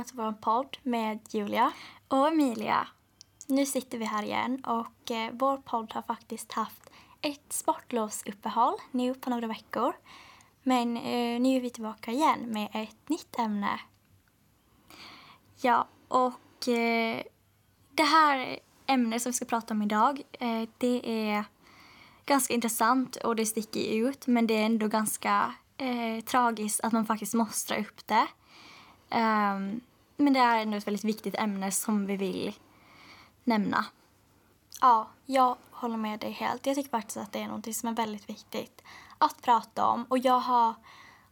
välkomna till vår podd med Julia och Emilia. Nu sitter vi här igen och eh, vår podd har faktiskt haft ett sportlovsuppehåll nu på några veckor. Men eh, nu är vi tillbaka igen med ett nytt ämne. Ja, och eh, det här ämnet som vi ska prata om idag, eh, det är ganska intressant och det sticker ut men det är ändå ganska eh, tragiskt att man faktiskt måste dra upp det. Um, men det är ändå ett väldigt viktigt ämne som vi vill nämna. Ja, jag håller med dig helt. Jag tycker faktiskt att det är något som är väldigt viktigt att prata om. Och jag har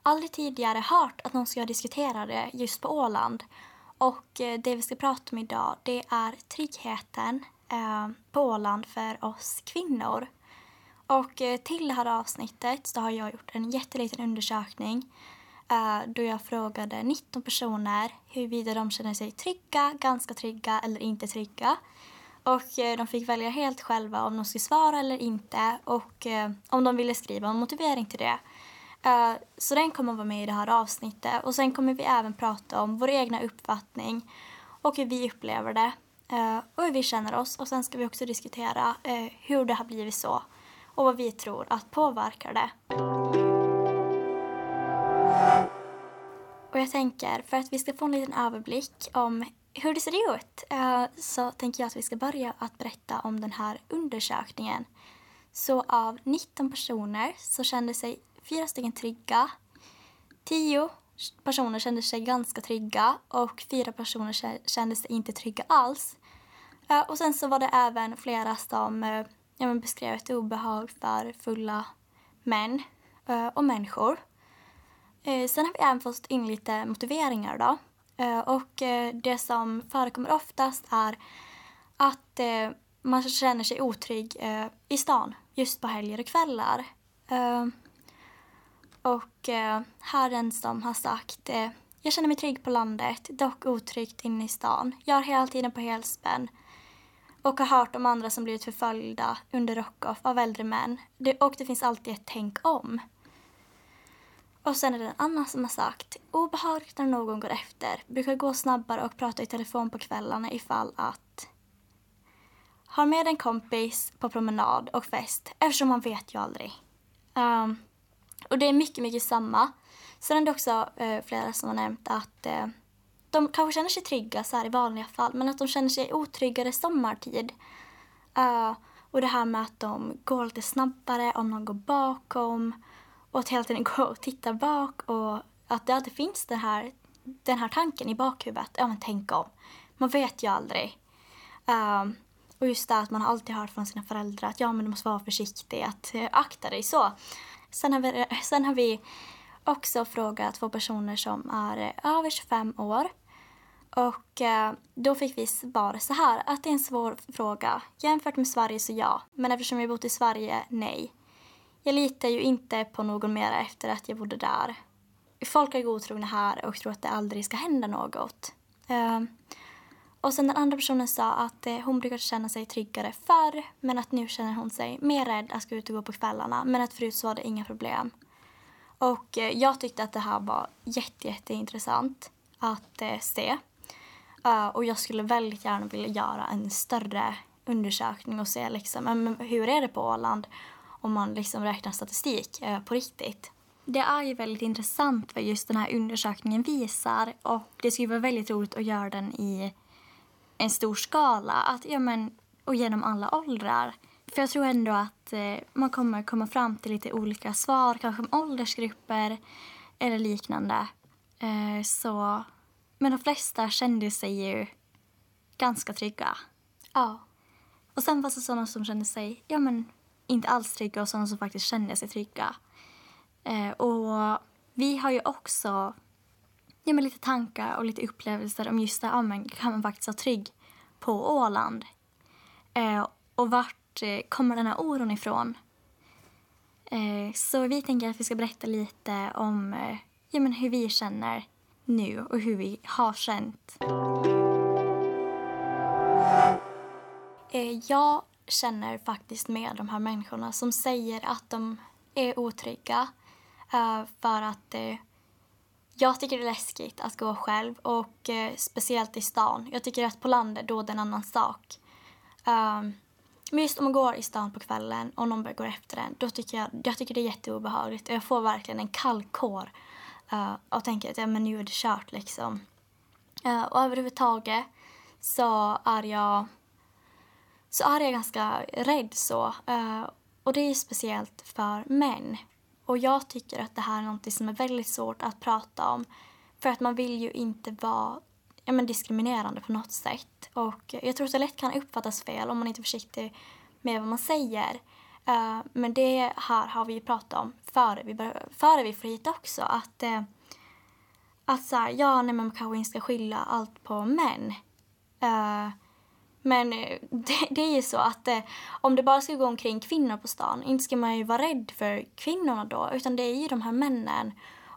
aldrig tidigare hört att någon ska diskutera det just på Åland. Och eh, det vi ska prata om idag det är tryggheten eh, på Åland för oss kvinnor. Och eh, till det här avsnittet så har jag gjort en jätteliten undersökning då jag frågade 19 personer huruvida de känner sig trygga, ganska trygga eller inte trygga. Och eh, de fick välja helt själva om de skulle svara eller inte och eh, om de ville skriva en motivering till det. Eh, så den kommer att vara med i det här avsnittet och sen kommer vi även prata om vår egna uppfattning och hur vi upplever det och hur vi känner oss och sen ska vi också diskutera hur det har blivit så och vad vi tror att påverkar det. Och jag tänker, för att vi ska få en liten överblick om hur det ser ut eh, så tänker jag att vi ska börja att berätta om den här undersökningen. Så av 19 personer så kände sig fyra stycken trygga, 10 personer kände sig ganska trygga och fyra personer kände sig inte trygga alls. Eh, och sen så var det även flera som eh, ja, beskrev ett obehag för fulla män och människor. Eh, sen har vi även fått in lite motiveringar då. Eh, och eh, det som förekommer oftast är att man känner sig otrygg i stan just på helger och kvällar. Och här är den som har sagt jag känner mig trygg på landet, dock otryggt inne i stan. Jag är hela tiden på helspänn och har hört om andra som blivit förföljda under rockoff av äldre män. Det, och det finns alltid ett tänk om. Och sen är det en annan som har sagt obehagligt när någon går efter. Brukar gå snabbare och prata i telefon på kvällarna ifall att har med en kompis på promenad och fest eftersom man vet ju aldrig. Um, och det är mycket, mycket samma. Sen är det också uh, flera som har nämnt att uh, de kanske känner sig trygga så här i vanliga fall men att de känner sig otryggare sommartid. Uh, och det här med att de går lite snabbare om någon går bakom och att hela tiden gå och titta bak och att det alltid finns den här, den här tanken i bakhuvudet. Ja men tänk om. Man vet ju aldrig. Um, och just det att man alltid hört från sina föräldrar att ja men du måste vara försiktig, att uh, akta dig så. Sen har vi, sen har vi också frågat två personer som är eh, över 25 år. Och eh, då fick vi svar så här, att det är en svår fråga. Jämfört med Sverige så ja, men eftersom vi bott i Sverige, nej. Jag litar ju inte på någon mer efter att jag bodde där. Folk är godtrogna här och tror att det aldrig ska hända något. Ehm, och sen den andra personen sa att eh, hon brukade känna sig tryggare förr men att nu känner hon sig mer rädd att gå ut och gå på kvällarna men att förut så var det inga problem. Och eh, jag tyckte att det här var jätte, jätteintressant att eh, se. Ehm, och jag skulle väldigt gärna vilja göra en större undersökning och se liksom, ehm, hur är det på Åland om man liksom räknar statistik uh, på riktigt. Det är ju väldigt intressant vad just den här undersökningen visar och det skulle vara väldigt roligt att göra den i en stor skala att, ja, men, och genom alla åldrar. För jag tror ändå att eh, man kommer komma fram till lite olika svar, kanske om åldersgrupper eller liknande. Eh, så men de flesta kände sig ju ganska trygga. Ja. Och sen fanns det sådana som kände sig ja, men, inte alls trygga och sådana som faktiskt känner sig trygga. Eh, och vi har ju också ja, men lite tankar och lite upplevelser om just det, ja, men, kan man faktiskt vara trygg på Åland? Eh, och vart eh, kommer den här oron ifrån? Eh, så vi tänker att vi ska berätta lite om eh, ja, men hur vi känner nu och hur vi har känt. Eh, jag känner faktiskt med de här människorna som säger att de är otrygga. Eh, för att eh, jag tycker det är läskigt att gå själv och eh, speciellt i stan. Jag tycker att på landet då är det en annan sak. Ehm, men just om man går i stan på kvällen och någon börjar gå efter en, då tycker jag, jag tycker det är jätteobehagligt. Jag får verkligen en kall kår uh, och tänker att ja, men nu är det kört liksom. Uh, och överhuvudtaget så är jag så är jag ganska rädd så. Eh, och det är speciellt för män. Och jag tycker att det här är något som är väldigt svårt att prata om. För att man vill ju inte vara ja, men diskriminerande på något sätt. Och jag tror att det lätt kan uppfattas fel om man inte är försiktig med vad man säger. Uh, men det här har vi ju pratat om före vi, före vi får hit också. Att, uh, att så här, ja, nej, man kanske inte ska skylla allt på män. Uh, men eh, det, det, är ju så att eh, om det bara ska gå omkring kvinnor på stan, inte ska man ju vara rädd för kvinnorna då, utan det är ju de här männen.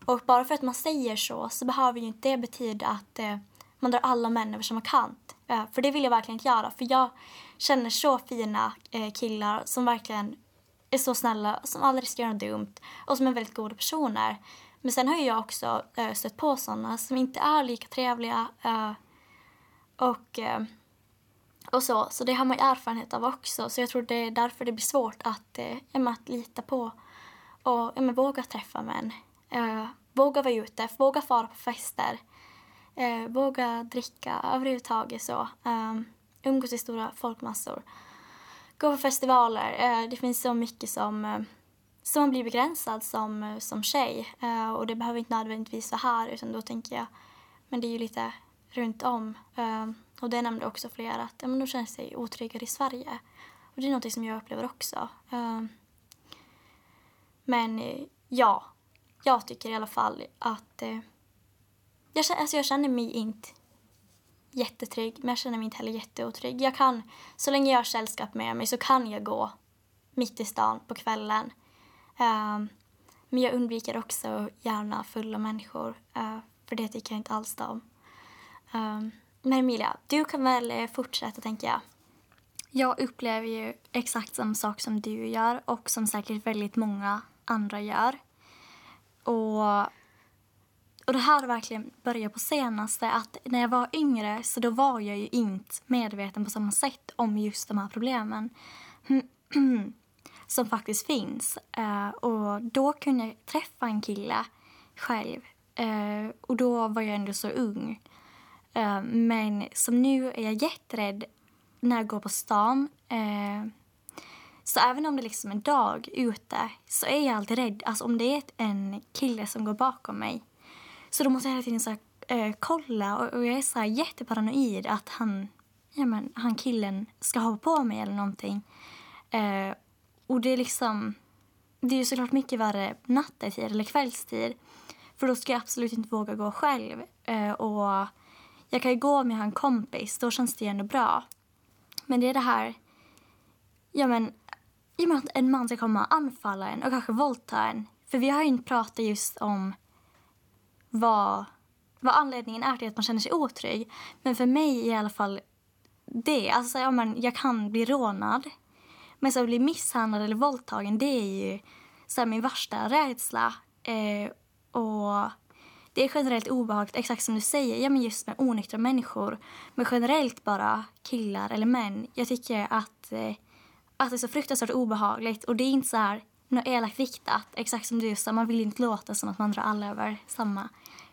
Och bara för att man säger så, så behöver ju inte det betyda att eh, man drar alla män över samma kant. Eh, för det vill jag verkligen inte göra. För jag känner så fina killar som verkligen är så snälla, som aldrig ska göra något dumt och som är väldigt goda personer. Men sen har jag också stött på sådana som inte är lika trevliga. och, och så. Så det har man ju erfarenhet av också. Så jag tror det är därför det blir svårt att, eh, att lita på och eh, våga träffa män. Eh, våga vara ute, våga fara på fester eh, våga dricka överhuvudtaget så. Eh, umgås i stora folkmassor. Gå på festivaler. Eh, det finns så mycket som, eh, som blir begränsad som, eh, som tjej. Eh, och det behöver inte nödvändigtvis vara här utan då tänker jag, men det är ju lite runt om. Um, och det nämnde också flera att ja, men de känner sig otryggare i Sverige. Och det är något som jag upplever också. Ehm, men eh, ja, jag tycker i alla fall att eh, jag, alltså jag känner mig inte jättetrygg, men jag känner mig inte heller jätteotrygg. Jag kan, så länge jag har sällskap med mig så kan jag gå mitt i stan på kvällen. Ehm, men jag undviker också gärna fulla människor, eh, för det tycker jag inte alls om. Um, men Emilia, du kan väl eh, fortsätta tänker jag. Jag upplever ju exakt samma sak som du gör och som säkert väldigt många andra gör. Och och det här har verkligen börjat på senaste att när jag var yngre så då var jag ju inte medveten på samma sätt om just de här problemen som faktiskt finns. Eh, och då kunde jag träffa en kille själv eh, och då var jag ändå så ung. Uh, men som nu är jag jätterädd när jag går på stan. Eh, så även om det liksom är dag ute så är jag alltid rädd. Alltså om det är en kille som går bakom mig så då måste jag hela tiden så här, äh, kolla och, och, jag är så här jätteparanoid att han, ja men, han killen ska hoppa på mig eller någonting. Och det är liksom, det är ju såklart mycket värre nattetid eller kvällstid. För då ska jag absolut inte våga gå själv. Och jag kan ju gå med en kompis, då känns det ju ändå bra. Men det är det här, ja men, i och med att en man ska komma och anfalla en och kanske våldta en. För vi har ju inte pratat just om vad, vad anledningen är till att man känner sig otrygg. Men för mig är i alla fall det. Alltså, ja, men jag kan bli rånad. Men så att bli misshandlad eller våldtagen, det är ju så här, min värsta rädsla. Eh, och det är generellt obehagligt, exakt som du säger, ja, men just med onyktra människor. Men generellt bara killar eller män. Jag tycker att, eh, att det är så fruktansvärt obehagligt. Och det är inte så här något elakt riktat, exakt som du sa. Man vill inte låta som att man drar alla över samma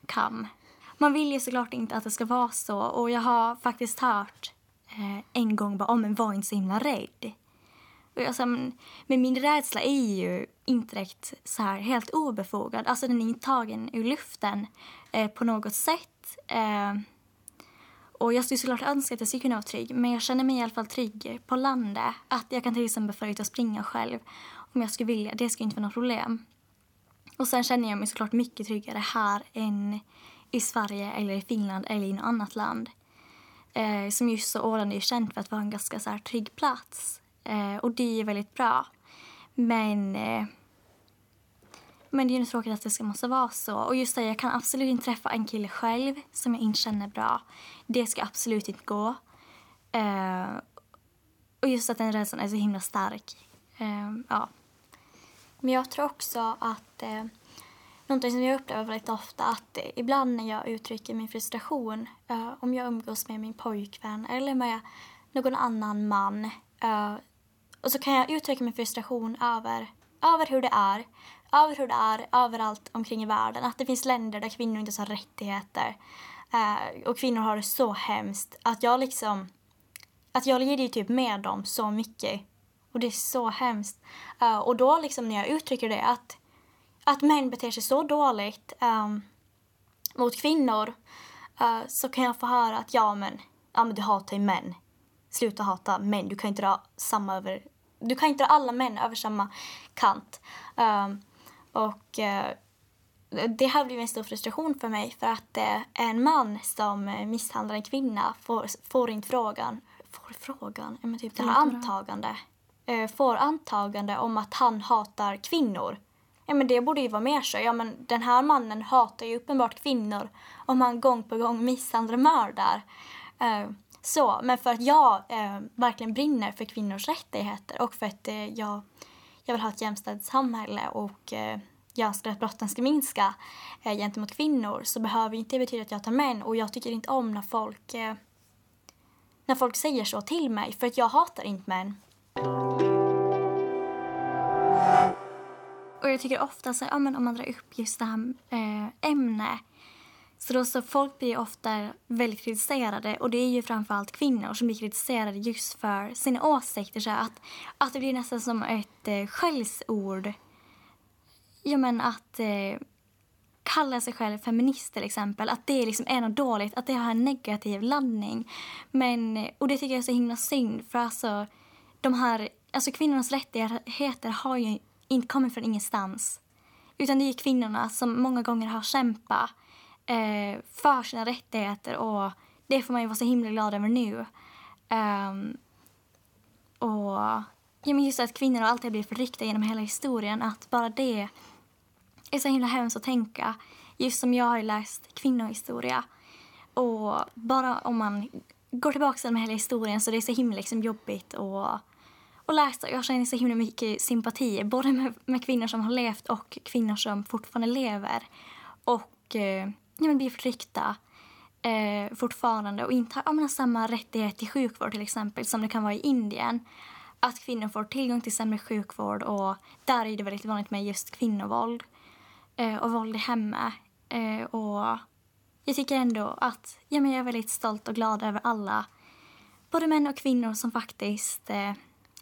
kam. Man vill ju såklart inte att det ska vara så och jag har faktiskt hört eh, en gång bara, oh, men var inte så himla rädd. Och jag sa, men, men min rädsla är ju inte direkt så här helt obefogad. Alltså den är inte tagen ur luften eh, på något sätt. Eh, och jag skulle såklart önska att jag skulle kunna vara trygg, men jag känner mig i alla fall trygg på landet. Att jag kan till exempel få ut och springa själv om jag skulle vilja. Det skulle inte vara något problem. Och sen känner jag mig såklart mycket tryggare här än i Sverige eller i Finland eller i något annat land. Eh, som just så Åland är ju känt för att vara en ganska så här, trygg plats. Eh, och det är väldigt bra. Men, eh, men det är ju tråkigt att det ska måste vara så. Och just det, jag kan absolut inte träffa en kille själv som jag inte känner bra. Det ska absolut inte gå. Eh, och just att den rädslan är så himla stark. Eh, ja. Men jag tror också att eh, någonting som jag upplever väldigt ofta att ibland när jag uttrycker min frustration, uh, om jag umgås med min pojkvän eller med någon annan man, uh, och så kan jag uttrycka min frustration över, över hur det är, över hur det är överallt omkring i världen. Att det finns länder där kvinnor inte har rättigheter Eh, och kvinnor har det så hemskt att jag liksom, att jag lider ju typ med dem så mycket och det är så hemskt. Eh, och då liksom när jag uttrycker det att att män beter sig så dåligt eh, mot kvinnor eh, så kan jag få höra att ja men, ja, men du hatar ju män. Sluta hata män. Du kan inte dra samma över... Du kan inte dra alla män över samma kant. Um, och uh, det har blivit en stor frustration för mig för att uh, en man som misshandlar en kvinna får, får inte frågan, får frågan, men typ det här antagande, får antagande om att han hatar kvinnor ja men det borde ju vara mer så. Ja men den här mannen hatar ju uppenbart kvinnor om han gång på gång misshandlar och mördar. Uh, så, men för att jag eh, verkligen brinner för kvinnors rättigheter och för att eh, jag, jag vill ha ett jämställt samhälle och eh, jag önskar att brotten ska minska eh, gentemot kvinnor så behöver inte det betyda att jag tar män och jag tycker inte om när folk eh, när folk säger så till mig för att jag hatar inte män. Och jag tycker ofta så, ja, men om man drar upp just det här eh, ämnet så då så folk blir ofta väldigt kritiserade och det är ju framförallt kvinnor som blir kritiserade just för sina åsikter. Så att, att det blir nästan som ett eh, skällsord. Ja men att eh, kalla sig själv feminist till exempel, att det liksom är något dåligt, att det har en negativ laddning. Men, och det tycker jag är så himla synd för alltså de här, alltså kvinnornas rättigheter har ju inte kommit från ingenstans. Utan det är kvinnorna som många gånger har kämpat eh, för sina rättigheter och det får man ju vara så himla glad över nu. Um, och ja, men just att kvinnor alltid har blivit förtryckta genom hela historien, att bara det är så himla hemskt att tänka. Just som jag har läst kvinnohistoria. Och bara om man går tillbaka till hela historien så det är så himla liksom jobbigt och och läsa. Jag känner så himla mycket sympati både med, med kvinnor som har levt och kvinnor som fortfarande lever. Och eh, ja, blir förtryckta eh, fortfarande och inte har menar, samma rättighet till sjukvård till exempel som det kan vara i Indien. Att kvinnor får tillgång till sämre sjukvård och där är det väldigt vanligt med just kvinnovåld eh, och våld i hemmet. Eh, och jag tycker ändå att ja, men jag är väldigt stolt och glad över alla både män och kvinnor som faktiskt eh,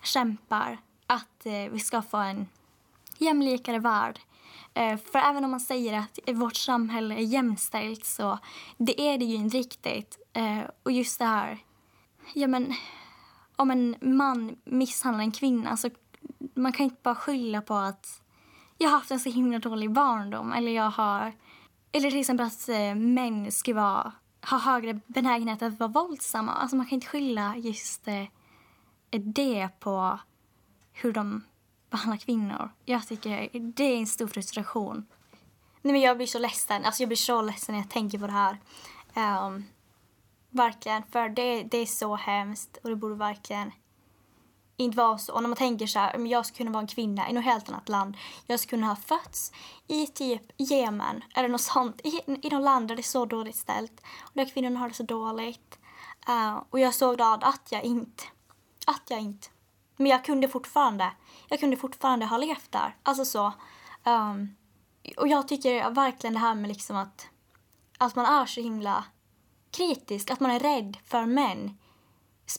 kämpar att eh, vi ska få en jämlikare värld. Eh, för även om man säger att vårt samhälle är jämställt så det är det ju inte riktigt. Eh, och just det här, ja men om en man misshandlar en kvinna så man kan inte bara skylla på att jag har haft en så himla dålig barndom eller jag har eller till exempel att eh, män ska vara, ha högre benägenhet att vara våldsamma. Alltså man kan inte skylla just det på hur de behandlar kvinnor. Jag tycker det är en stor frustration. Nej, men jag blir så ledsen. Alltså, jag blir så ledsen när jag tänker på det här. Um, verkligen, för det, det är så hemskt och det borde verkligen inte vara så. Och när man tänker så här, jag skulle kunna vara en kvinna i något helt annat land. Jag skulle kunna ha fötts i typ Jemen eller något sånt. I, i något land där det är så dåligt ställt och där kvinnorna har det så dåligt. Uh, och jag är så glad att jag inte att jag inte... Men jag kunde fortfarande, jag kunde fortfarande ha levt där. Alltså så. Um, och jag tycker verkligen det här med liksom att, att man är så himla kritisk, att man är rädd för män.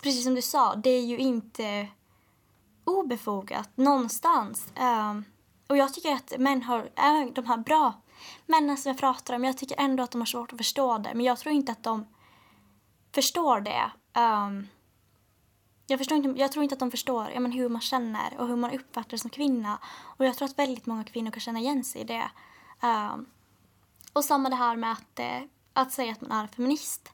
Precis som du sa, det är ju inte obefogat någonstans. Um, och jag tycker att män har, även de här bra männen som jag pratar om, jag tycker ändå att de har svårt att förstå det. Men jag tror inte att de förstår det. Um, jag, förstår inte, jag tror inte att de förstår ja, men hur man känner och hur man uppfattar det som kvinna. Och jag tror att väldigt många kvinnor kan känna igen sig i det. Uh, och samma det här med att, uh, att säga att man är feminist.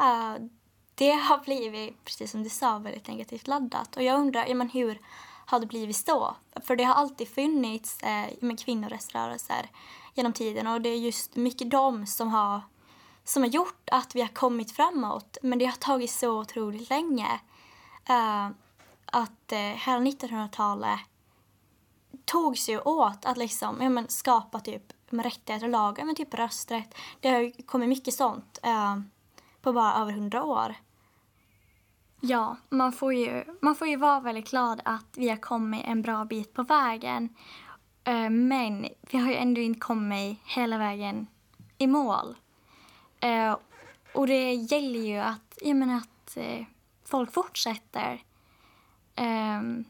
Uh, det har blivit, precis som du sa, väldigt negativt laddat. Och jag undrar, ja, men hur har det blivit så? För det har alltid funnits eh, med kvinnorättsrörelser genom tiden och det är just mycket de som har, som har gjort att vi har kommit framåt. Men det har tagit så otroligt länge eh, att eh, hela 1900-talet togs ju åt att liksom, ja, men, skapa typ rättigheter och lagar, men typ rösträtt. Det har ju kommit mycket sånt eh, på bara över hundra år. Ja, man får, ju, man får ju vara väldigt glad att vi har kommit en bra bit på vägen. Eh, men vi har ju ändå inte kommit hela vägen i mål. Eh, och det gäller ju att, jag menar att eh, folk fortsätter. Um,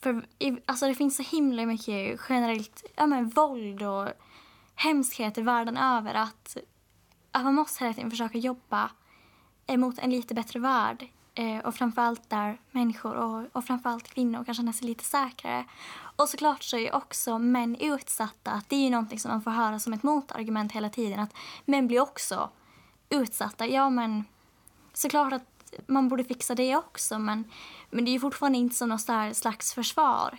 för alltså det finns så himla mycket generellt ja, men, våld och hemskheter världen över att, att man måste hela tiden försöka jobba mot en lite bättre värld. Eh, och framförallt där människor och, och framförallt kvinnor kan känna sig lite säkrare. Och såklart så är ju också män utsatta. Det är ju någonting som man får höra som ett motargument hela tiden. Att män blir också utsatta. Ja men såklart att man borde fixa det också men, men det är ju fortfarande inte som något slags försvar.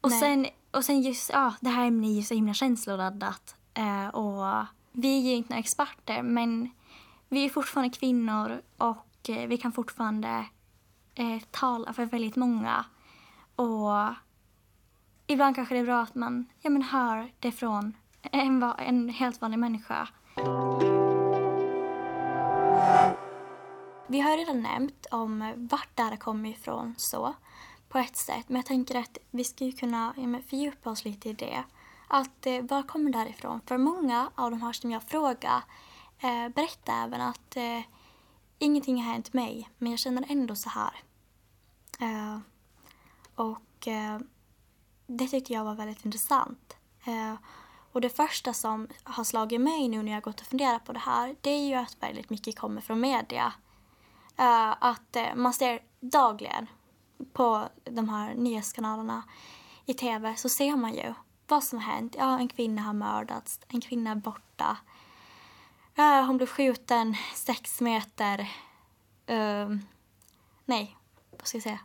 Och sen, och sen just, ja, det här ämnet är ju så himla känsloladdat. Eh, och vi är ju inte några experter men vi är fortfarande kvinnor och eh, vi kan fortfarande eh, tala för väldigt många. Och ibland kanske det är bra att man ja, men hör det från en, en helt vanlig människa. Vi har redan nämnt om vart det här kommer ifrån så på ett sätt. Men jag tänker att vi skulle kunna fördjupa oss lite i det. Att eh, var kommer det här ifrån? För många av de här som jag frågar eh, berättar även att eh, ingenting har hänt mig men jag känner ändå så här. Eh, och eh, det tyckte jag var väldigt intressant. Eh, och det första som har slagit mig nu när jag gått och funderat på det här det är ju att väldigt mycket kommer från media. Uh, att uh, man ser dagligen på de här nyhetskanalerna i tv så ser man ju vad som har hänt. Ja, en kvinna har mördats, en kvinna är borta. Uh, hon blev skjuten sex meter... Ehm, nej, vad ska jag säga?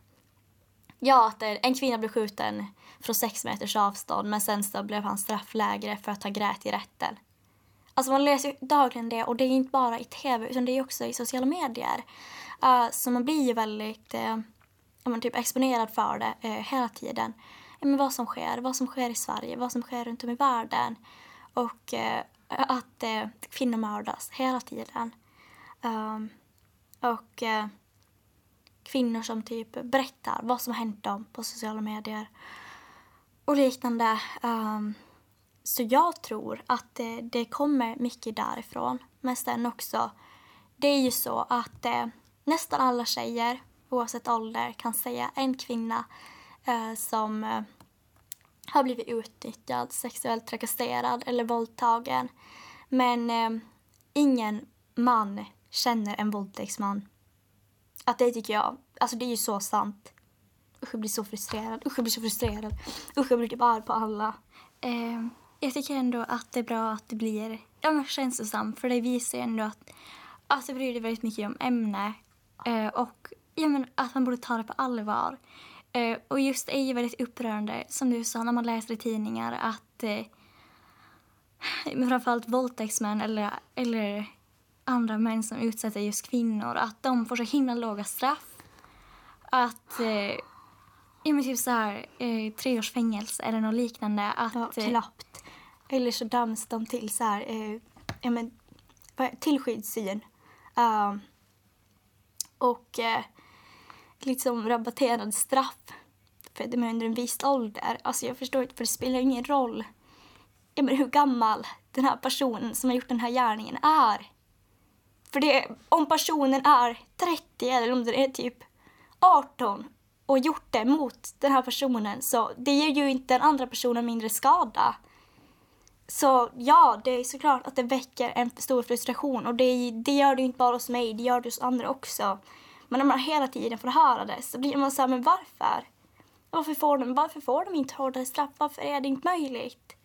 Ja, att en kvinna blev skjuten från sex meters avstånd men sen så blev han strafflägre för att ha grät i rätten. Alltså man läser ju dagligen det och det är inte bara i tv utan det är också i sociala medier. Uh, så man blir ju väldigt eh, uh, man typ exponerad för det uh, hela tiden. Uh, men vad som sker, vad som sker i Sverige, vad som sker runt om i världen. Och att kvinnor mördas hela tiden. Um, och kvinnor som typ berättar vad som har hänt dem på sociala medier och liknande. Um, så jag tror att det, det, kommer mycket därifrån. Men sen också, det är ju så att nästan alla tjejer, oavsett ålder, kan säga en kvinna eh, som eh, har blivit utnyttjad, sexuellt trakasserad eller våldtagen. Men eh, ingen man känner en våldtäktsman. Att det tycker jag, alltså det är ju så sant. Usch jag blir så frustrerad, usch jag blir så frustrerad. Usch jag blir typ arg på alla. Eh, jag tycker ändå att det är bra att det blir ja, känslosamt för det visar ju ändå att, alltså, att det bryr dig väldigt mycket om ämne eh, och ja, men, att man borde ta det på allvar. Eh, och just det är ju väldigt upprörande, som du sa, när man läser i tidningar att eh, framförallt våldtäktsmän eller, eller andra män som utsätter just kvinnor, att de får så himla låga straff. Att eh, ja, men typ så här, eh, tre års fängelse eller något liknande. Att, ja, eh, knappt. Eller så döms de till så här, eh, ja, men, till skyddssyn. Uh, och eh, liksom rabatterad straff för de är under en viss ålder. Alltså jag förstår inte, för det spelar ingen roll ja, men hur gammal den här personen som har gjort den här gärningen är. För det, om personen är 30 eller om den är typ 18 och gjort det mot den här personen så det ger ju inte den andra personen mindre skada. Så ja, det är såklart att det väcker en stor frustration och det, det gör det ju inte bara hos mig, det gör det hos andra också. Men när man hela tiden får höra det så blir man så här, men varför? Varför får de, varför får de inte hårdare straff? Varför är det inte möjligt?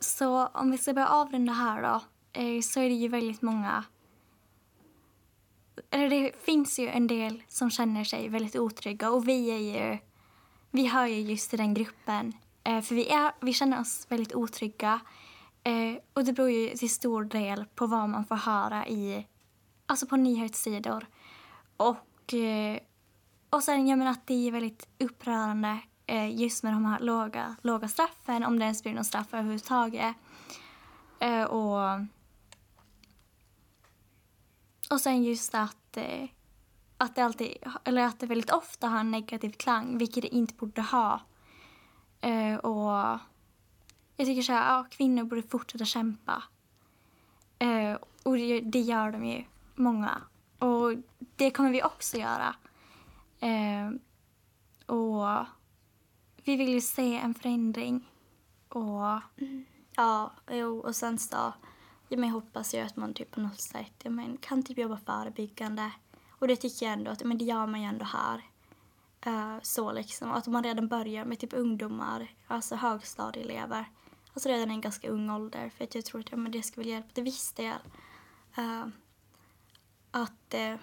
Så om vi ska börja avrunda här då, eh, så är det ju väldigt många eller det finns ju en del som känner sig väldigt otrygga och vi är ju, vi hör ju just till den gruppen. Eh, för vi, är, vi känner oss väldigt otrygga eh, och det beror ju till stor del på vad man får höra i, alltså på nyhetssidor. Och eh, och sen, jag menar att det är väldigt upprörande just med de här låga, låga straffen, om det ens blir någon straff överhuvudtaget. Och, och sen just att, att det alltid, eller att det väldigt ofta har en negativ klang, vilket det inte borde ha. Uh, och jag tycker så här, ja, kvinnor borde fortsätta kämpa. Uh, och det, det gör de ju, många. Och det kommer vi också göra. Uh, och vi vill ju se en förändring. Och Ja, jo, och sen så, ja, men jag hoppas ju att man typ på något sätt ja, men, kan typ jobba förebyggande. Och det tycker jag ändå att men det gör man ju ändå här. Uh, så liksom, att man redan börjar med typ ungdomar, alltså högstadieelever. Alltså redan i en ganska ung ålder, för att jag tror att ja, men det ska väl hjälpa till viss del. Uh, att, uh,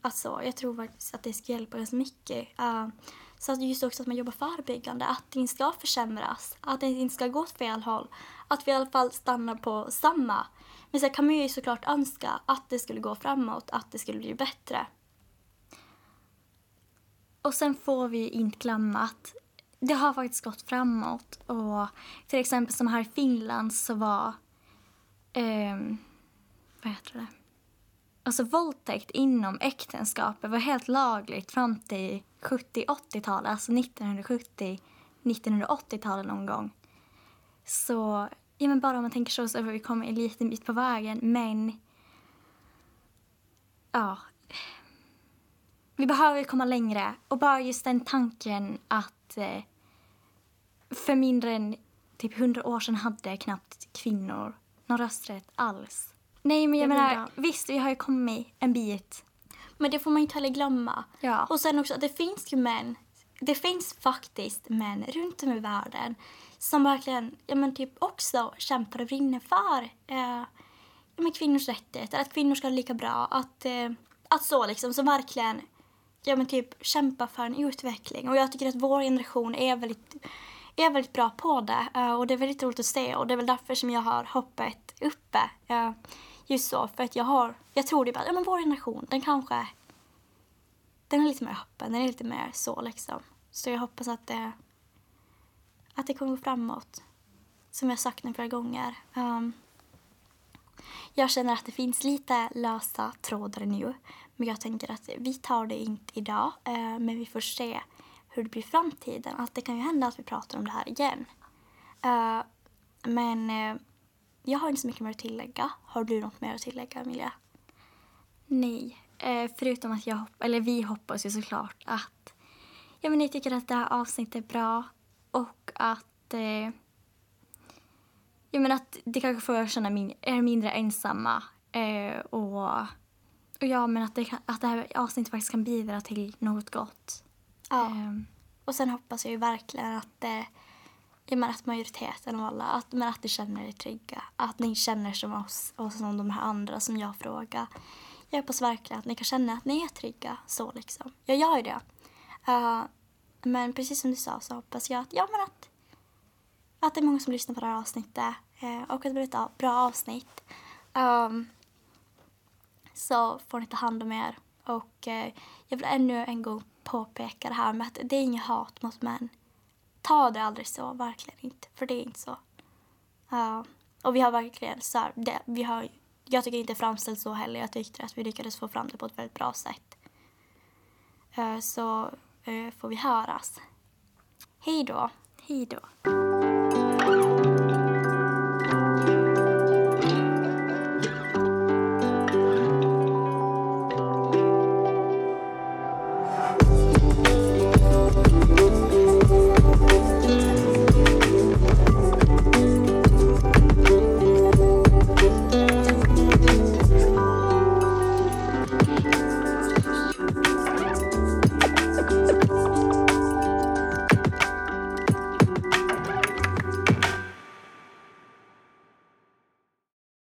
alltså, jag tror faktiskt att det ska hjälpa ganska mycket. Uh, så att just också att man jobbar förebyggande, att det inte ska försämras, att det inte ska gå åt fel håll. Att vi i alla fall stannar på samma. Men sen kan man ju såklart önska att det skulle gå framåt, att det skulle bli bättre. Och sen får vi inte glömma att det har faktiskt gått framåt. Och till exempel som här i Finland så var, ehm, vad heter det? Alltså våldtäkt inom äktenskapet var helt lagligt fram till 70-80-talet, alltså 1970, 1980-talet någon gång. Så, ja men bara om man tänker så så har vi kommit en liten bit på vägen, men ja, vi behöver komma längre. Och bara just den tanken att eh, för mindre än typ hundra år sedan hade knappt kvinnor någon rösträtt alls. Nej, men jag är menar, bra. visst, vi har ju kommit en bit. Men det får man inte heller glömma. Ja. Och sen också, det finns ju män, det finns faktiskt män runt om i världen som verkligen, ja men typ också kämpar och brinner för eh, ja, men kvinnors rättigheter, att kvinnor ska ha det lika bra, att, eh, att så liksom, som verkligen, ja men typ kämpar för en utveckling. Och jag tycker att vår generation är väldigt, är väldigt bra på det eh, och det är väldigt roligt att se och det är väl därför som jag har hoppet uppe. eh, just så, för att jag har, jag tror typ det bara, ja men vår generation, den kanske den är lite mer öppen, den är lite mer så liksom. Så jag hoppas att det, att det kommer gå framåt. Som jag sagt nu flera gånger. Um, jag känner att det finns lite lösa trådar nu. Men jag tänker att vi tar det inte idag. Uh, men vi får se hur det blir i framtiden. Att det kan ju hända att vi pratar om det här igen. Uh, men uh, jag har inte så mycket mer att tillägga. Har du något mer att tillägga, Emilia? Nej, förutom att jag hopp- eller vi hoppas ju såklart att ja, men ni tycker att det här avsnittet är bra och att eh, ja, men att det kanske får att känna min- er mindre ensamma eh, och, och ja, men att det, att det här avsnittet faktiskt kan bidra till något gott. Ja. Ehm, Och sen hoppas jag ju verkligen att, eh, ja, men att majoriteten av alla, att, men att ni känner er trygga. Att ni känner som oss och som de här andra som jag frågar. Jag hoppas verkligen att ni kan känna att ni är trygga. Så liksom. Jag gör ju det. Eh, men precis som du sa så hoppas jag att, ja men att, att det är många som lyssnar på det här avsnittet. Eh, och att det blir ett bra avsnitt. Um, så får ni ta hand om er. Och eh, jag vill ännu en gång påpeka det här med att det är inget hat mot män. Ta det aldrig så, verkligen inte. För det är inte så. Uh, och vi har verkligen så här, det, vi har, jag tycker inte framställt så heller. Jag tyckte att vi lyckades få fram det på ett väldigt bra sätt. Uh, så Eh, får vi höras. Hej då. hej då.